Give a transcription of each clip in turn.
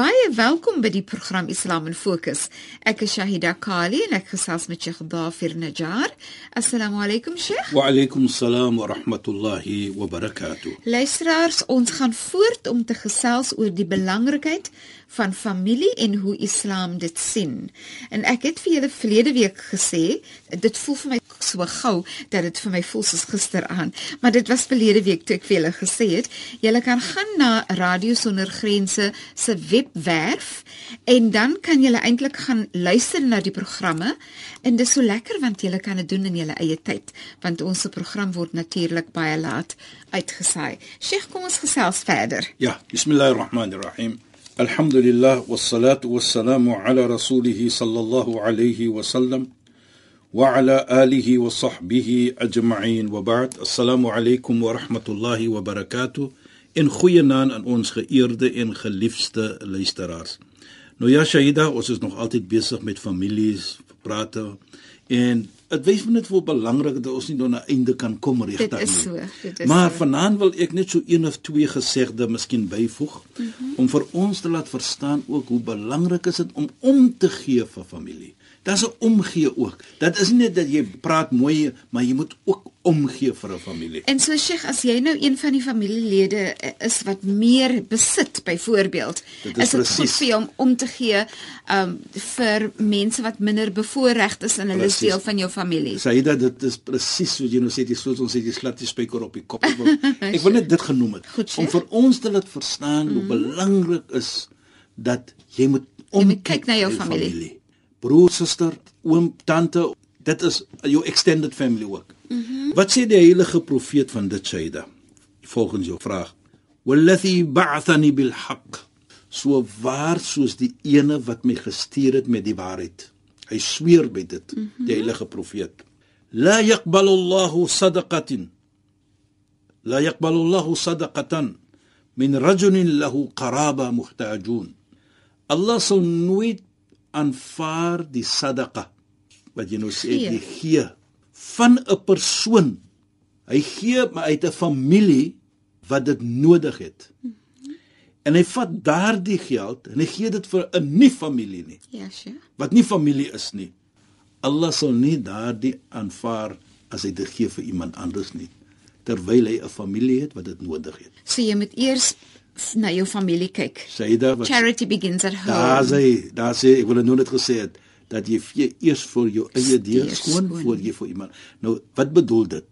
Baie welkom by die program Islam in Fokus. Ek is Shahida Kali en ek gesels met Sheikh Dafir Najjar. Assalamu alaykum Sheikh. Wa alaykum salaam wa rahmatullahi wa barakatuh. Luisteraars, ons gaan voort om te gesels oor die belangrikheid van familie en hoe Islam dit sien. En ek het vir julle verlede week gesê, dit voel vir my so gou dat dit vir my voel soos gisteraan, maar dit was verlede week toe ek vir julle gesê het, julle kan gaan na Radio Sonder Grense se webwerf en dan kan julle eintlik gaan luister na die programme en dit is so lekker want julle kan dit doen in julle eie tyd want ons program word natuurlik baie laat uitgesaai. Sheikh, kom ons gesels verder. Ja, Elhamdülillah ve salatu ve selamu ala Resulihi sallallahu aleyhi ve sellem ve ala alihi ve sahbihi ecma'in ve ba'd. Esselamu aleykum ve rahmetullahi ve berekatuh. En goeienaand aan ons geëerde en geliefde luisteraars. Nou ja Shaida, ons is nog altyd besig met families, prate en dit wys my net hoe belangrik dat ons nie nou na einde kan kom regtig nie. Dit is so, dit is. Maar so. vanaand wil ek net so een of twee gesegde miskien byvoeg mm -hmm. om vir ons te laat verstaan ook hoe belangrik is dit om om te gee vir familie. Daar's 'n omgee ook. Dit is nie net dat jy praat mooi, maar jy moet ook omgee vir 'n familie. En so Sheikh, as jy nou een van die familielede is wat meer besit byvoorbeeld, is, is dit goed vir jou om om te gee um vir mense wat minder bevoorreg is en hulle is deel van jou familie. Saida, dit is presies soos jy nou sê, jy soos ons sê die spyker op die kop. Ek wil net dit genoem het goed, om vir ons te laat verstaan mm. hoe belangrik is dat jy moet omkyk na jou familie. familie broer, suster, oom, tante, dit is jou extended family ook. Mm -hmm. Wat sê die heilige profeet van dit Shaida? Volgens jou vraag. Wallathi ba'athani bil haqq. So waar soos die ene wat my gestuur het met die waarheid. Hy sweer by dit, mm -hmm. die heilige profeet. La yaqbalu Allahu sadaqatin. La yaqbalu Allahu sadaqatan min rajulin lahu qaraba muhtajun. Allah sal nooit aanvaar die sadaqa wat jy nou sê jy gee van 'n persoon. Hy gee maar uit 'n familie wat dit nodig het. En hy vat daardie geld en hy gee dit vir 'n nie familie nie. Ja, sure. Wat nie familie is nie. Allah sal nie daardie aanvaar as hy dit gee vir iemand anders nie terwyl hy 'n familie het wat dit nodig het. So jy moet eers na jou familie kyk. Saida wat Charity begins at home. Daar sê, daar sê ek wil nou net gesê het dat jy eers vir jou eie deur skoon voor jy vir iemand. Nou wat bedoel dit?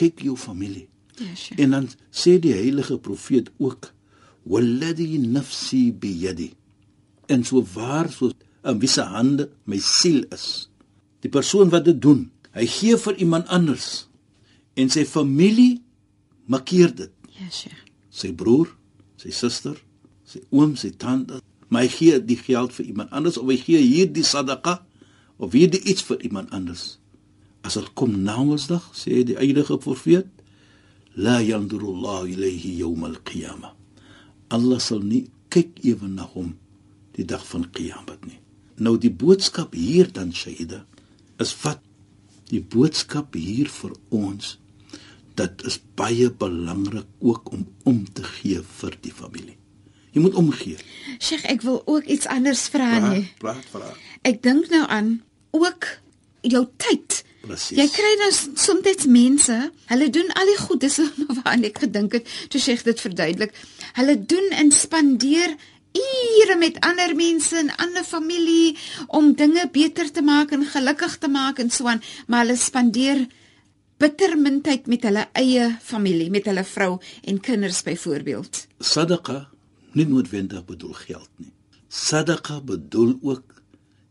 Kyk jou familie. Ja, sure. En dan sê die heilige profeet ook walladhi nafsi bi yadi. En so waar so 'n wisse hande my siel is. Die persoon wat dit doen, hy gee vir iemand anders en sy familie markeer dit. Ja, sure. Sy broer, sy suster, sy oom, sy tante, maar hy gee die geld vir iemand anders of hy gee hierdie sadaqa of hierdie iets vir iemand anders. As dit kom na Woensdag, sê die heilige profeet, la yanduru Allah ilayhi yawm al-qiyamah. Allah sal nie kyk ewe na hom die dag van Qiyamah nie. Nou die boodskap hier dan Shaida is wat die boodskap hier vir ons dit is baie belangrik ook om om te gee vir die familie. Jy moet omgee. Sheikh, ek wil ook iets anders vra nie. Praat, praat. Ek dink nou aan ook jou tyd. Presies. Jy kry nou soms mense, hulle doen al die goed, dis waaraan ek gedink het, toe Sheikh dit verduidelik. Hulle doen en spandeer ure met ander mense en ander familie om dinge beter te maak en gelukkig te maak en so aan, maar hulle spandeer bitter min tyd met hulle eie familie, met hulle vrou en kinders byvoorbeeld. Sadaqa nie noodwendig bedoel geld nie. Sadaqa bedoel ook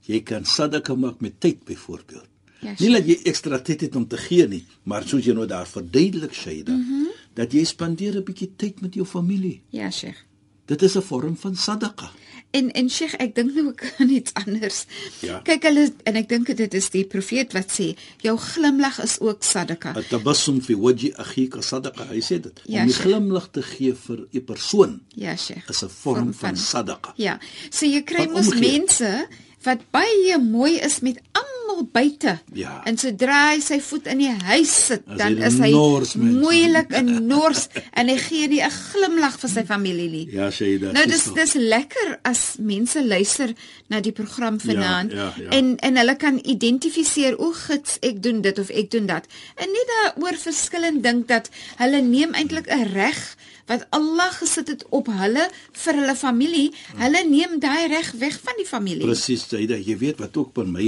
jy kan sadaqa maak met tyd byvoorbeeld. Ja, Nie dat jy ekstra tyd het om te gee nie, maar soos jy nou daar verduidelik Shaida, mm -hmm. dat jy spandeer 'n bietjie tyd met jou familie. Ja, Sheikh. Dit is 'n vorm van sadaqa. En en Sheikh, ek dink nou ook aan iets anders. Ja. Kyk hulle en ek dink dit is die profeet wat sê, jou glimlag is ook sadaka. At-tabassum fi wajhi akhika sadaqa. Hy sê dit. Ja, om die glimlag te gee vir 'n persoon Ja, Sheikh. is 'n vorm van sadaqa. Ja. So jy kry Van mos mense wat baie mooi is met almal buite. Ja. En sodra hy sy voet in die huis sit, As dan is hy nors, moeilik en nors en hy gee nie 'n glimlag vir sy familie nie. Ja, Shaida. Nou dis dis so. dis lekker as mense luister na die program vanaand ja, ja. en en hulle kan identifiseer o gits ek doen dit of ek doen dat. En nie daaroor verskillend dink dat hulle neem eintlik 'n reg wat Allah gesit het op hulle vir hulle familie. Hulle neem daai reg weg van die familie. Presies, Shaida. Jy weet wat ook by my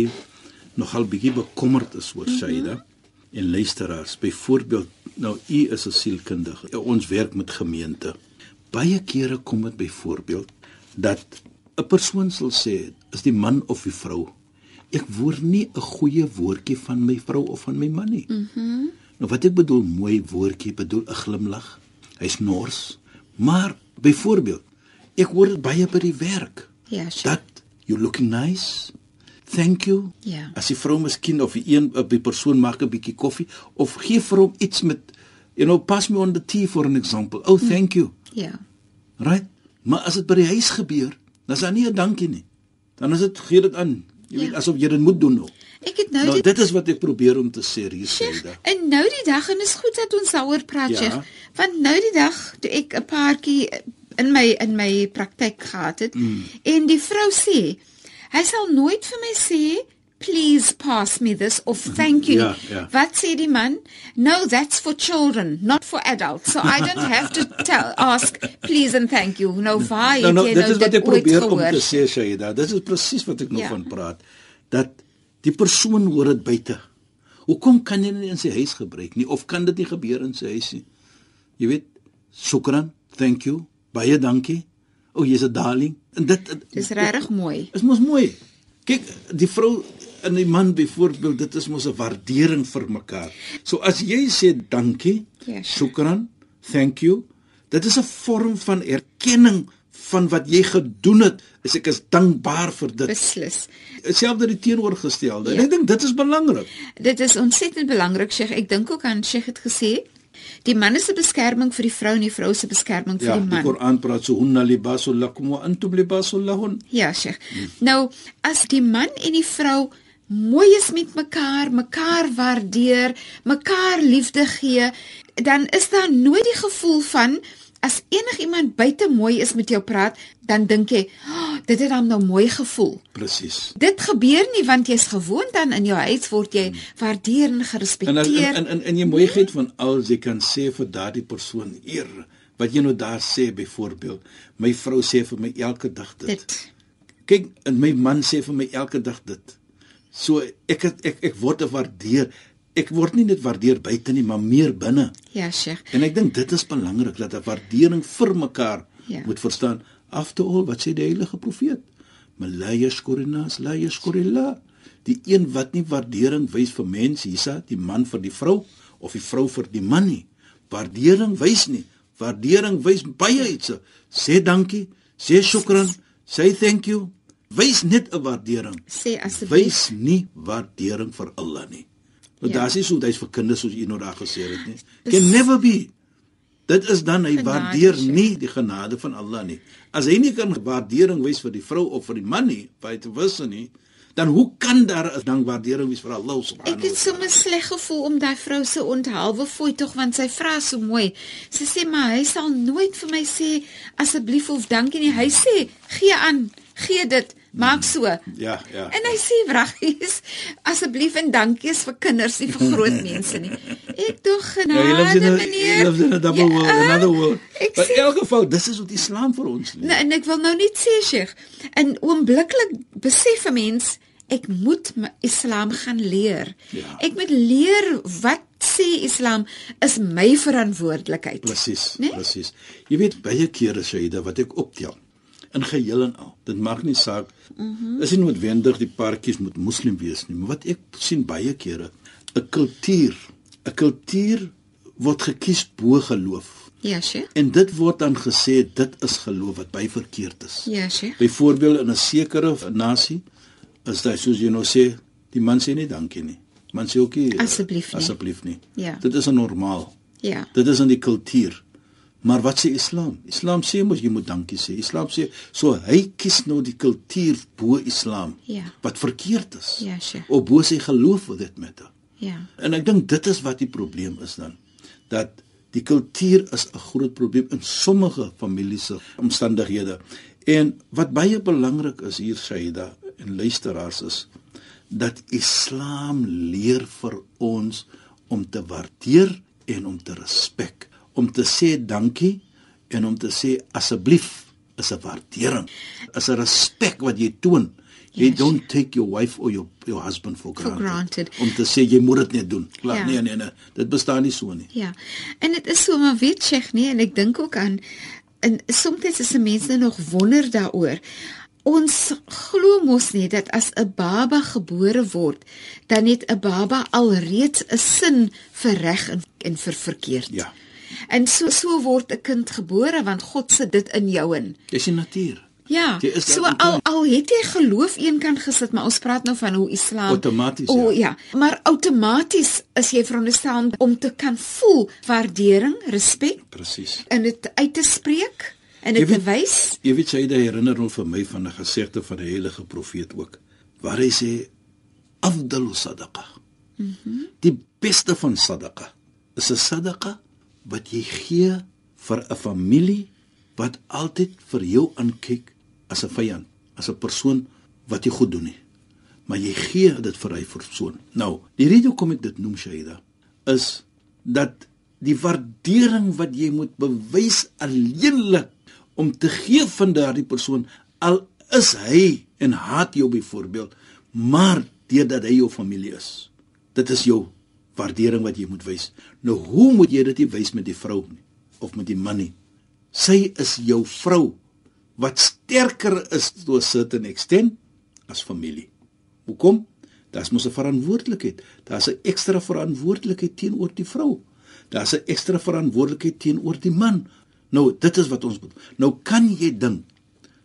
nogal bietjie bekommerd is oor Shaida mm -hmm. en luisteraars. Byvoorbeeld, nou u is 'n sielkundige. Ons werk met gemeente. Baie kere kom dit byvoorbeeld dat 'n persoon sal sê, is die man of die vrou. Ek hoor nie 'n goeie woordjie van my vrou of van my man nie. Mhm. Mm nou wat ek bedoel mooi woordjie, bedoel 'n glimlag. Hy's nors. Maar byvoorbeeld, ek hoor dit baie by die werk. Ja, sure. Dat you looking nice. Thank you. Ja. As die vrou miskien of die een of die persoon maak 'n bietjie koffie of gee vir hom iets met you know, pass me on the tea for an example. Oh, thank you. Ja. Right? Maar as dit by die huis gebeur, dan is daar nie 'n dankie nie. Dan is dit gee dit aan. Jy Ja. weet asof jy dit moet doen nou. Ek het nou, Nou die dit is wat ek probeer om te sê hier Sheikh, Saida. en nou die dag en is goed dat ons daaroor praat, Ja. Sheikh, want nou die dag toe ek 'n paartjie in my in my praktyk gehad het mm. en die vrou sê, hy sal nooit vir my sê Please pass me this of thank you. Ja, ja. Wat sê die man? No, that's for children, not for adults. So I don't have to tell ask please and thank you. Nou Nou, het nou jy dit nou is wat dit ek probeer om te sê Saida. Dit is presies wat ek nou Ja. van praat. Dat die persoon hoor dit buite. Hoekom kan jy dit in sy huis gebruik nie of kan dit nie gebeur in sy huis nie? Jy weet, shukran, thank you, baie dankie. O, jy's 'n darling. En dit Dis regtig mooi. is mos mooi. Kyk, die vrou en die man byvoorbeeld, dit is mos 'n waardering vir mekaar. So as jy sê dankie, Ja, sure. shukran, thank you, dit is 'n vorm van erkenning van wat jy gedoen het. Is ek is dankbaar vir dit. Beslis. Selfs die teenoorgestelde. Ja. Ja. Ek dink dit is belangrik. Dit is ontsettend belangrik, Sheikh. Ek dink ook aan Sheikh het gesê, die man is 'n beskerming vir die vrou en die vrou 'n beskerming vir Ja, die die man. Koran praat so hunna libasul lakum wa antum libasul lahun. Ja, Sheikh. Nou, as die man en die vrou mooi is met mekaar, mekaar waardeer, mekaar liefde gee, dan is daar nooit die gevoel van as enigiemand buite mooi is met jou praat, dan dink jy, oh, dit het hom nou mooi gevoel. Presies. Dit gebeur nie want jy's gewoond aan in jou huis word jy waardeer en gerespekteer. en en, en jy mooiheid van al jy kan sê vir daardie persoon eer wat jy nou daar sê byvoorbeeld my vrou sê vir my elke dag dit, dit. kyk en my man sê vir my elke dag dit so ek het- ek ek word gewaardeer ek word nie net waardeer buite nie maar meer binne Ja, Sheikh. en ek dink dit is belangrik dat 'n waardering vir mekaar Ja. moet verstaan. After all wat sê die heilige profeet? La yashkurinas la yashkurillah die een wat nie waardering wys vir mense hiersa die man vir die vrou of die vrou vir die man nie. Waardering wys nie. Waardering wys baie iets. Sê dankie sê shukran sê thank you. Wys net 'n waardering. Sê asseblief. wys nie waardering vir Allah nie want Ja. ja. daar's nie so hy's vir kinders soos u nou daar gesê het nie can never be Dit is dan hy Genade, waardeer nie die genade van Allah nie. As hy nie kan waardering wys vir die vrou of vir die man nie, buite wisse nie, dan hoe kan daar 'n dankwaardering wees vir Allah subhanahu Ek het sommer sleg gevoel om daai vrou se onthaalwe fooi tog want sy vra so mooi. Sy sê maar hy sal nooit vir my sê asseblief of dankie nie. Hy sê gee aan, gee dit, maak so. Ja, ja. En hy sê wraggies asseblief en dankie is vir kinders nie vir groot mense nie. Ek tog Ja, genade he lives in a, meneer. lives in a double world, Ja, another world. Ek Maar sê in elk geval, dis is wat Islam vir ons leer. Nou, en ek wil nou net sê Sheikh, en oombliklik besef 'n mens ek moet Islam gaan leer. Ja. Ek moet leer wat sê Islam is my verantwoordelikheid. Presies, Nee? presies. Jy weet baie kere Shaida wat ek optel. In geheel en al. Dit maak nie saak. Mm -hmm. Is nie noodwendig die paartjies moet moslim wees nie, maar wat ek sien baie kere, 'n kultuur, 'n kultuur word gekies bo geloof. Ja, sye. En dit word dan gesê dit is geloof wat by verkeerd is. Ja, sye. Byvoorbeeld in 'n sekere nasie is dit soos jy nou sê, die man sê nie dankie nie. Man sê ook nie Asseblief nie. Asseblief nie. Ja. Dit is normaal. Ja. Dit is in die kultuur. Maar wat sê Islam? Islam sê mos jy moet dankie sê. Islam sê so hy kies nou die kultuur bo Islam. Ja. Wat verkeerd is. Ja, sure. Of bo sy geloof vir dit met. Ja. En ek dink dit is wat die probleem is dan. Dat die kultuur is 'n groot probleem in sommige families se omstandighede. En wat baie belangrik is hier Shaida en luisteraars is dat Islam leer vir ons om te waardeer en om te respek, om te sê dankie en om te sê asseblief is 'n waardering, is 'n respek wat jy toon. Jy Yes. don't take your wife or your your husband for granted. granted. Om te sê jy moet dit net doen. Klaar, Ja. nee nee nee, dit bestaan nie so nie. Ja. En dit is so maar weet Sheikh nee en ek dink ook aan en soms is se mense nog wonder daaroor. Ons glo mos nie dat as 'n baba gebore word, dan het 'n baba alreeds 'n sin vir reg en, en vir verkeerd. Ja. En so so word 'n kind gebore want God sit dit in jou in. Dis die natuur. Ja. So al al het jy geloof eenkant gesit, maar ons praat nou van hoe Islam Outomaties, O ja. ja, maar outomaties is jy veronderstel om te kan voel waardering, respek Presies. en dit uit te spreek en dit te weet- wys. Jy weet jy herinner hom vir my van 'n gesegde van die heilige profeet ook waar hy sê afdalu sadaqa. Mhm. Mm die beste van sadaqa is 'n sadaqa wat jy gee vir 'n familie wat altyd vir jou aankyk as 'n vyand, as 'n persoon wat jy goed doen nie. Maar jy gee dit vir hy persoon. Nou, die rede hoekom ek dit noem Shaida is dat die waardering wat jy moet bewys alleenlik om te gee van daardie persoon al is hy en haat jou byvoorbeeld maar deurdat hy jou familie is dit is jou waardering wat jy moet wys nou hoe moet jy dit nie wys met die vrou nie of met die man nie sy is jou vrou wat sterker is to a certain extent as familie hoekom Daar's mos 'n verantwoordelikheid. Daar's 'n ekstra verantwoordelikheid teenoor die vrou. Daar's 'n ekstra verantwoordelikheid teenoor die man. Nou, dit is wat ons moet. Nou kan jy dink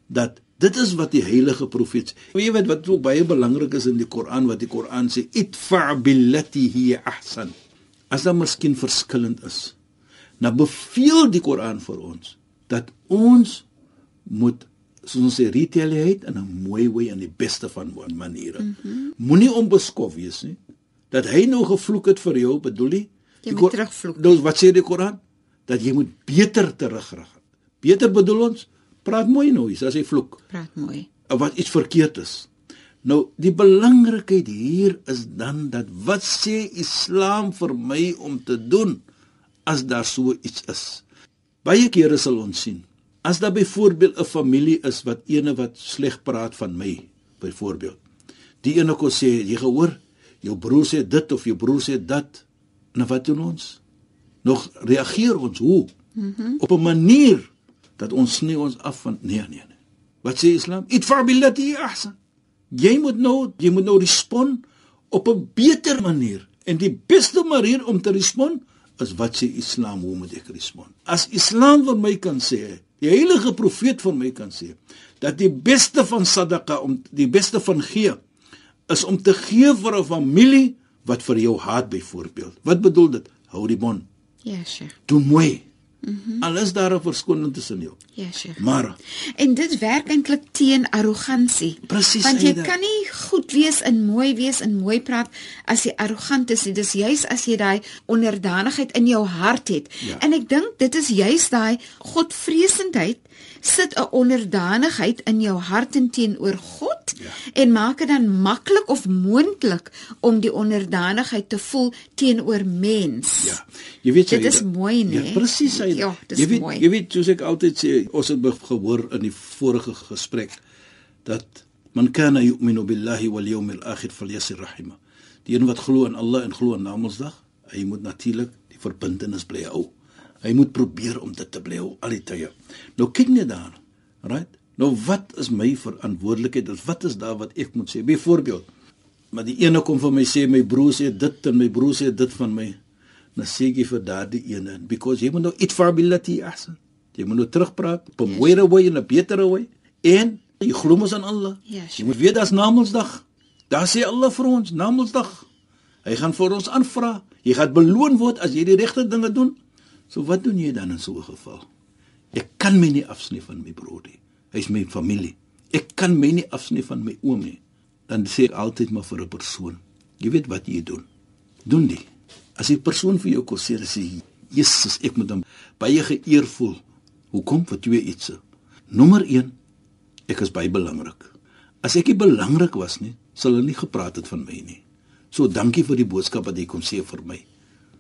dat dit is wat die heilige profeet. Jy weet wat ook baie belangrik is in die Koran wat die Koran sê, "Itfa billati hi ahsan." As daar miskien verskillend is. Nou beveel die Koran vir ons dat ons moet soos ons sê retaliate in 'n mooi wy en die beste van maniere. Mm -hmm. Moenie onbeskof wees nie. Dat hy nou gevloek het vir jou, bedoel jy? Jy moet terugvloek. Dus wat sê die Koran? Dat jy moet beter terugrig. Beter bedoel ons praat mooi nou, as hy vloek Praat mooi. wat iets verkeerd is. Nou die belangrikheid hier is dan dat wat sê Islam vir my om te doen as daar so iets is. Baie kere sal ons sien as daar byvoorbeeld 'n familie is wat ene wat sleg praat van my byvoorbeeld. Die ene kon sê jy gehoor jou broer sê dit of jou broer sê dat. Nou wat doen ons? Nog reageer ons hoe? Mm -hmm. Op 'n manier dat ons sny ons af van nee nee nee. Wat sê Islam? Itfa billati ahsan. Jy moet nou, jy moet nou respond op 'n beter manier. En die beste manier om te respond is wat sê Islam, hoe moet ek respond? As Islam vir my kan sê, die heilige profeet vir my kan sê dat die beste van sadaqa om die beste van gee is om te gee vir 'n familie wat vir jou haat byvoorbeeld. Wat bedoel dit? Hou die mond. Ja, Sheikh. Doen mooi. Mm Al is daar 'n verskoning tussen jou. Ja, Sheikh. Maar En dit werk eintlik teen arrogansie. Presies, Want jy kan nie goed wees en mooi wees en mooi praat as jy arrogant is nie. Dis juis as jy daai onderdanigheid in jou hart het. Ja. En ek dink dit is juis daai godvreesendheid sit 'n onderdanigheid in jou hart en teenoor God Ja. en maak dit dan maklik of moontlik om die onderdanigheid te voel teenoor mens. Ja. Jy weet Dit Saida- is mooi, nee? Ja, presies. Ja, dis jy weet, mooi. Jy weet soos ek altyd sê, ons het gehoor in die vorige gesprek dat man kana yu'minu billahi wal yawmil akhir falyasir rahima. Die een wat glo in Allah en glo aan Namedsdag, hy moet natuurlik die verbintenis bly hou. Hy moet probeer om dit te bly hou al die tye. Nou kyk net daar. Right? Nou wat is my verantwoordelikheid? Wat is daar wat ek moet sê? Byvoorbeeld, maar die ene kom vir my sê my broer sê dit en my broer sê dit van my. Dan sê ek vir daardie ene because jy moet nou iets vir ability ahsan. Jy moet nou terugpraat op 'n mooier wyse en 'n beter wyse en jy glo mos aan Allah. Yes. Jy moet weet daar's Namedsdag. Daar sê Allah vir ons Namedsdag. Hy gaan vir ons aanvra. Jy gaan beloon word as jy die regte dinge doen. So wat doen jy dan in so 'n geval? Ek kan my nie afsny van my broer nie. Hy's my familie. Ek kan my nie afsny van my oom nie. Dan sê ek altyd maar vir 'n persoon, jy weet wat jy doen. Doen dit. As 'n persoon vir jou kom sê, sê Jesus, ek moet hom baie geëer voel. Hoekom? Vir twee iets. Nommer 1, ek is baie belangrik. As ek nie belangrik was nie, sal hulle nie gepraat het van my nie. So dankie vir die boodskap wat jy kom sê vir my.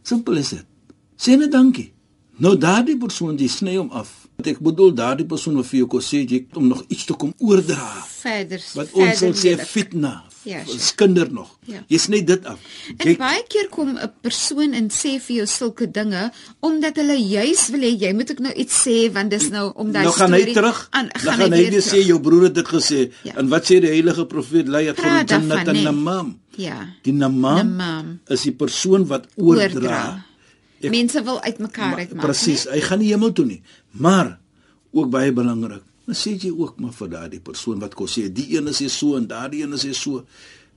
Simpel is dit. Sê net dankie. Nou daardie persoon jy sny hom af. Wat ek bedoel daardie persoon wat vir jou kom sê jy om nog iets te kom oordra. Verder. Wat ons sal sê fitna. Ja, sure. Skinder nog. Ja. Jy sny dit af. En baie keer kom 'n persoon en sê vir jou sulke dinge omdat hulle juis wil hê jy moet ek nou iets sê want dis nou om daai nou gaan hy terug. aan dan gaan hy weer weer sê jou broer het dit gesê. Ja. En wat sê die heilige profeet lei het vir jannat en namam. Ja. Die namam, Namam. is die persoon wat oordra. Oordra. Ek- Mense wil uitmekaar uitmaak. Presies, hy gaan nie hemel toe nie. Maar ook baie belangrik. Dan sê jy ook maar vir daardie persoon wat kos sê die een is hier so en daardie een is hier so.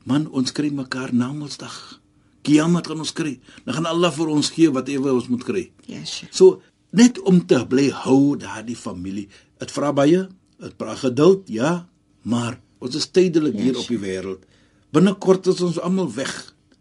Man, ons kry mekaar Namedsdag. Kiamat gaan ons kry. Dan gaan Allah vir ons gee whatever ons moet kry. Nee? Ja, sure. So net om te bly hou daardie familie. Dit vra baie, dit vra geduld, ja, maar ons is tydelik Ja, hier op die wêreld. Binnekort is ons almal weg.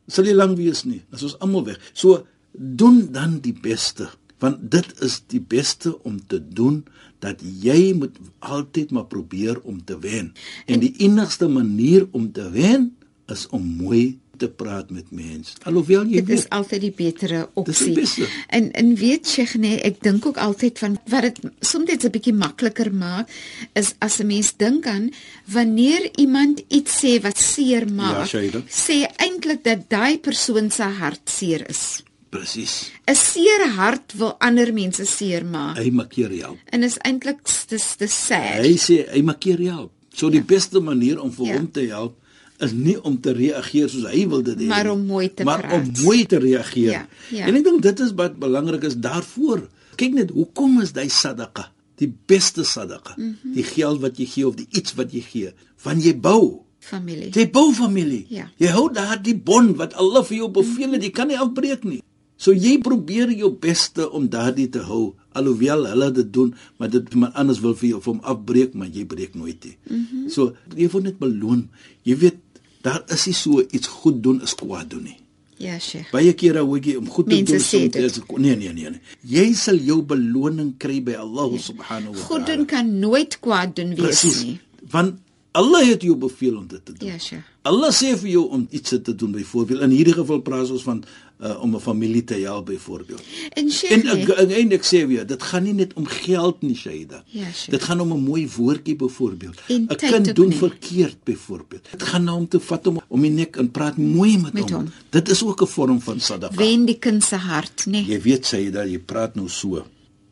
Sal nie lank wees nie. Ons is almal weg. So doen dan die beste, want dit is die beste om te doen dat jy moet altyd maar probeer om te wen. En die enigste manier om te wen is om mooi te praat met mense. Alhoewel jy Dit is weet altyd die betere Dis die opsie. beste. En en weet Sheikh nee, ek dink ook altyd van wat dit soms 'n bietjie makliker maak is as 'n mens dink aan wanneer iemand iets sê wat seer maak, Ja, sê eintlik dat daai persoon se hart seer is. Presies. 'n Seer hart wil ander mense seer maak. Hy maak jou help. En is eintlik dis dis sad. Hy sê hy maak jou help. So die beste manier om vir Ja. hom te help is nie om te reageer soos hy wil dit hê Maar om mooi te maar praat. om mooi te reageer. Ja, ja. En ek dink dit is wat belangrik is daarvoor. Kyk net, hoekom is daai sadaqa die beste sadaqa? Mm. -hmm. Die geld wat jy gee of die iets wat jy gee, van jy bou. familie. Jy bou familie. Ja. Jy hou daardie bond wat Allah vir jou beveel het, jy kan nie afbreek nie. So jy probeer jou beste om daardie te hou, alhoewel hulle dit doen, maar dit iemand anders wil vir jou hom afbreek, maar jy breek nooit nie. Mm -hmm. So jy word net beloon. Jy weet daar is nie so iets goed doen is kwaad doen nie. Ja, Sheikh. Baie kere hoor jy om goed Mense te doen sê soms dit. is nee nee nee nee. Jy sal jou beloning kry by Allah subhanahu wa Goed ta'ala. doen kan nooit kwaad doen wees Presies. nie. Want Allah het jou beveel om dit te doen. Ja, Sheikh. Allah sê vir jou om iets te doen byvoorbeeld. In hierdie geval praat ons van uh, om 'n familie te help byvoorbeeld. En Sheikh, En ek en eintlik sê weer, dit gaan nie net om geld nie, Shaida. Ja, Sheikh. Dit gaan om 'n mooi woordjie byvoorbeeld. En 'n Kind doen nie. verkeerd byvoorbeeld. Dit gaan nou om te vat om om die nek en praat mooi met, Met hom. hom. Dit is ook 'n vorm van sadaqa. wen die kind se hart, nee. Jy weet Shaida, jy praat nou so.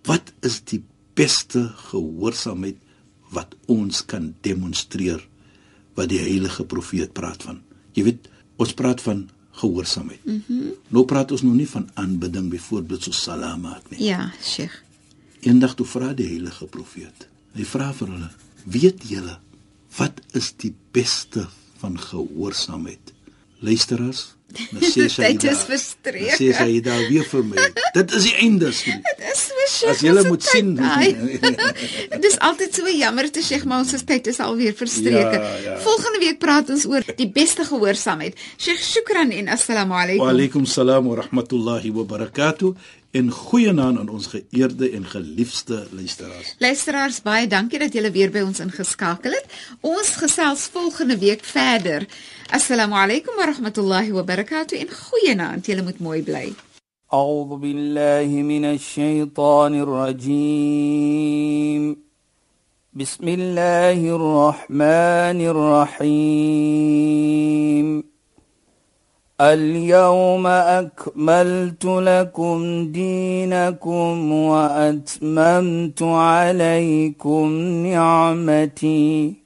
Wat is die beste gehoorsaamheid wat ons kan demonstreer wat die heilige profeet praat van? Jy weet, ons praat van gehoorsaamheid. Mm -hmm. Nou praat ons nog nie van aanbidding byvoorbeeld so salamat nie. Ja, Sheikh. Eendag toe vra die heilige profeet. Hy vra vir hulle: "Weet julle wat is die beste van gehoorsaamheid?" Luisteraars, sê sy Tyd is verstreek. Sê sy daar weer vir my. Dit is die einde, vriend. Dit is so Sheikh. As ons moet sien. daai. Dis altyd so jammer te Sheikh, maar ons tyd is alweer verstreke. Ja, ja. Volgende week praat ons oor die beste gehoorsaamheid. Sheikh, shukran en assalamu Wa alaykum. alaykum salaam wa rahmatullahi wa barakatuh. En goeienaand aan ons geëerde en geliefde luisteraars. Luisteraars, baie dankie dat julle weer by ons ingeskakel het. Ons gesels volgende week verder. Assalamu alaykum wa rahmatullahi wa barakatuh en goeienaand. Julle moet mooi bly. أعوذ بالله من الشيطان الرجيم بسم الله الرحمن الرحيم اليوم اكملت لكم دينكم واتممت عليكم نعمتي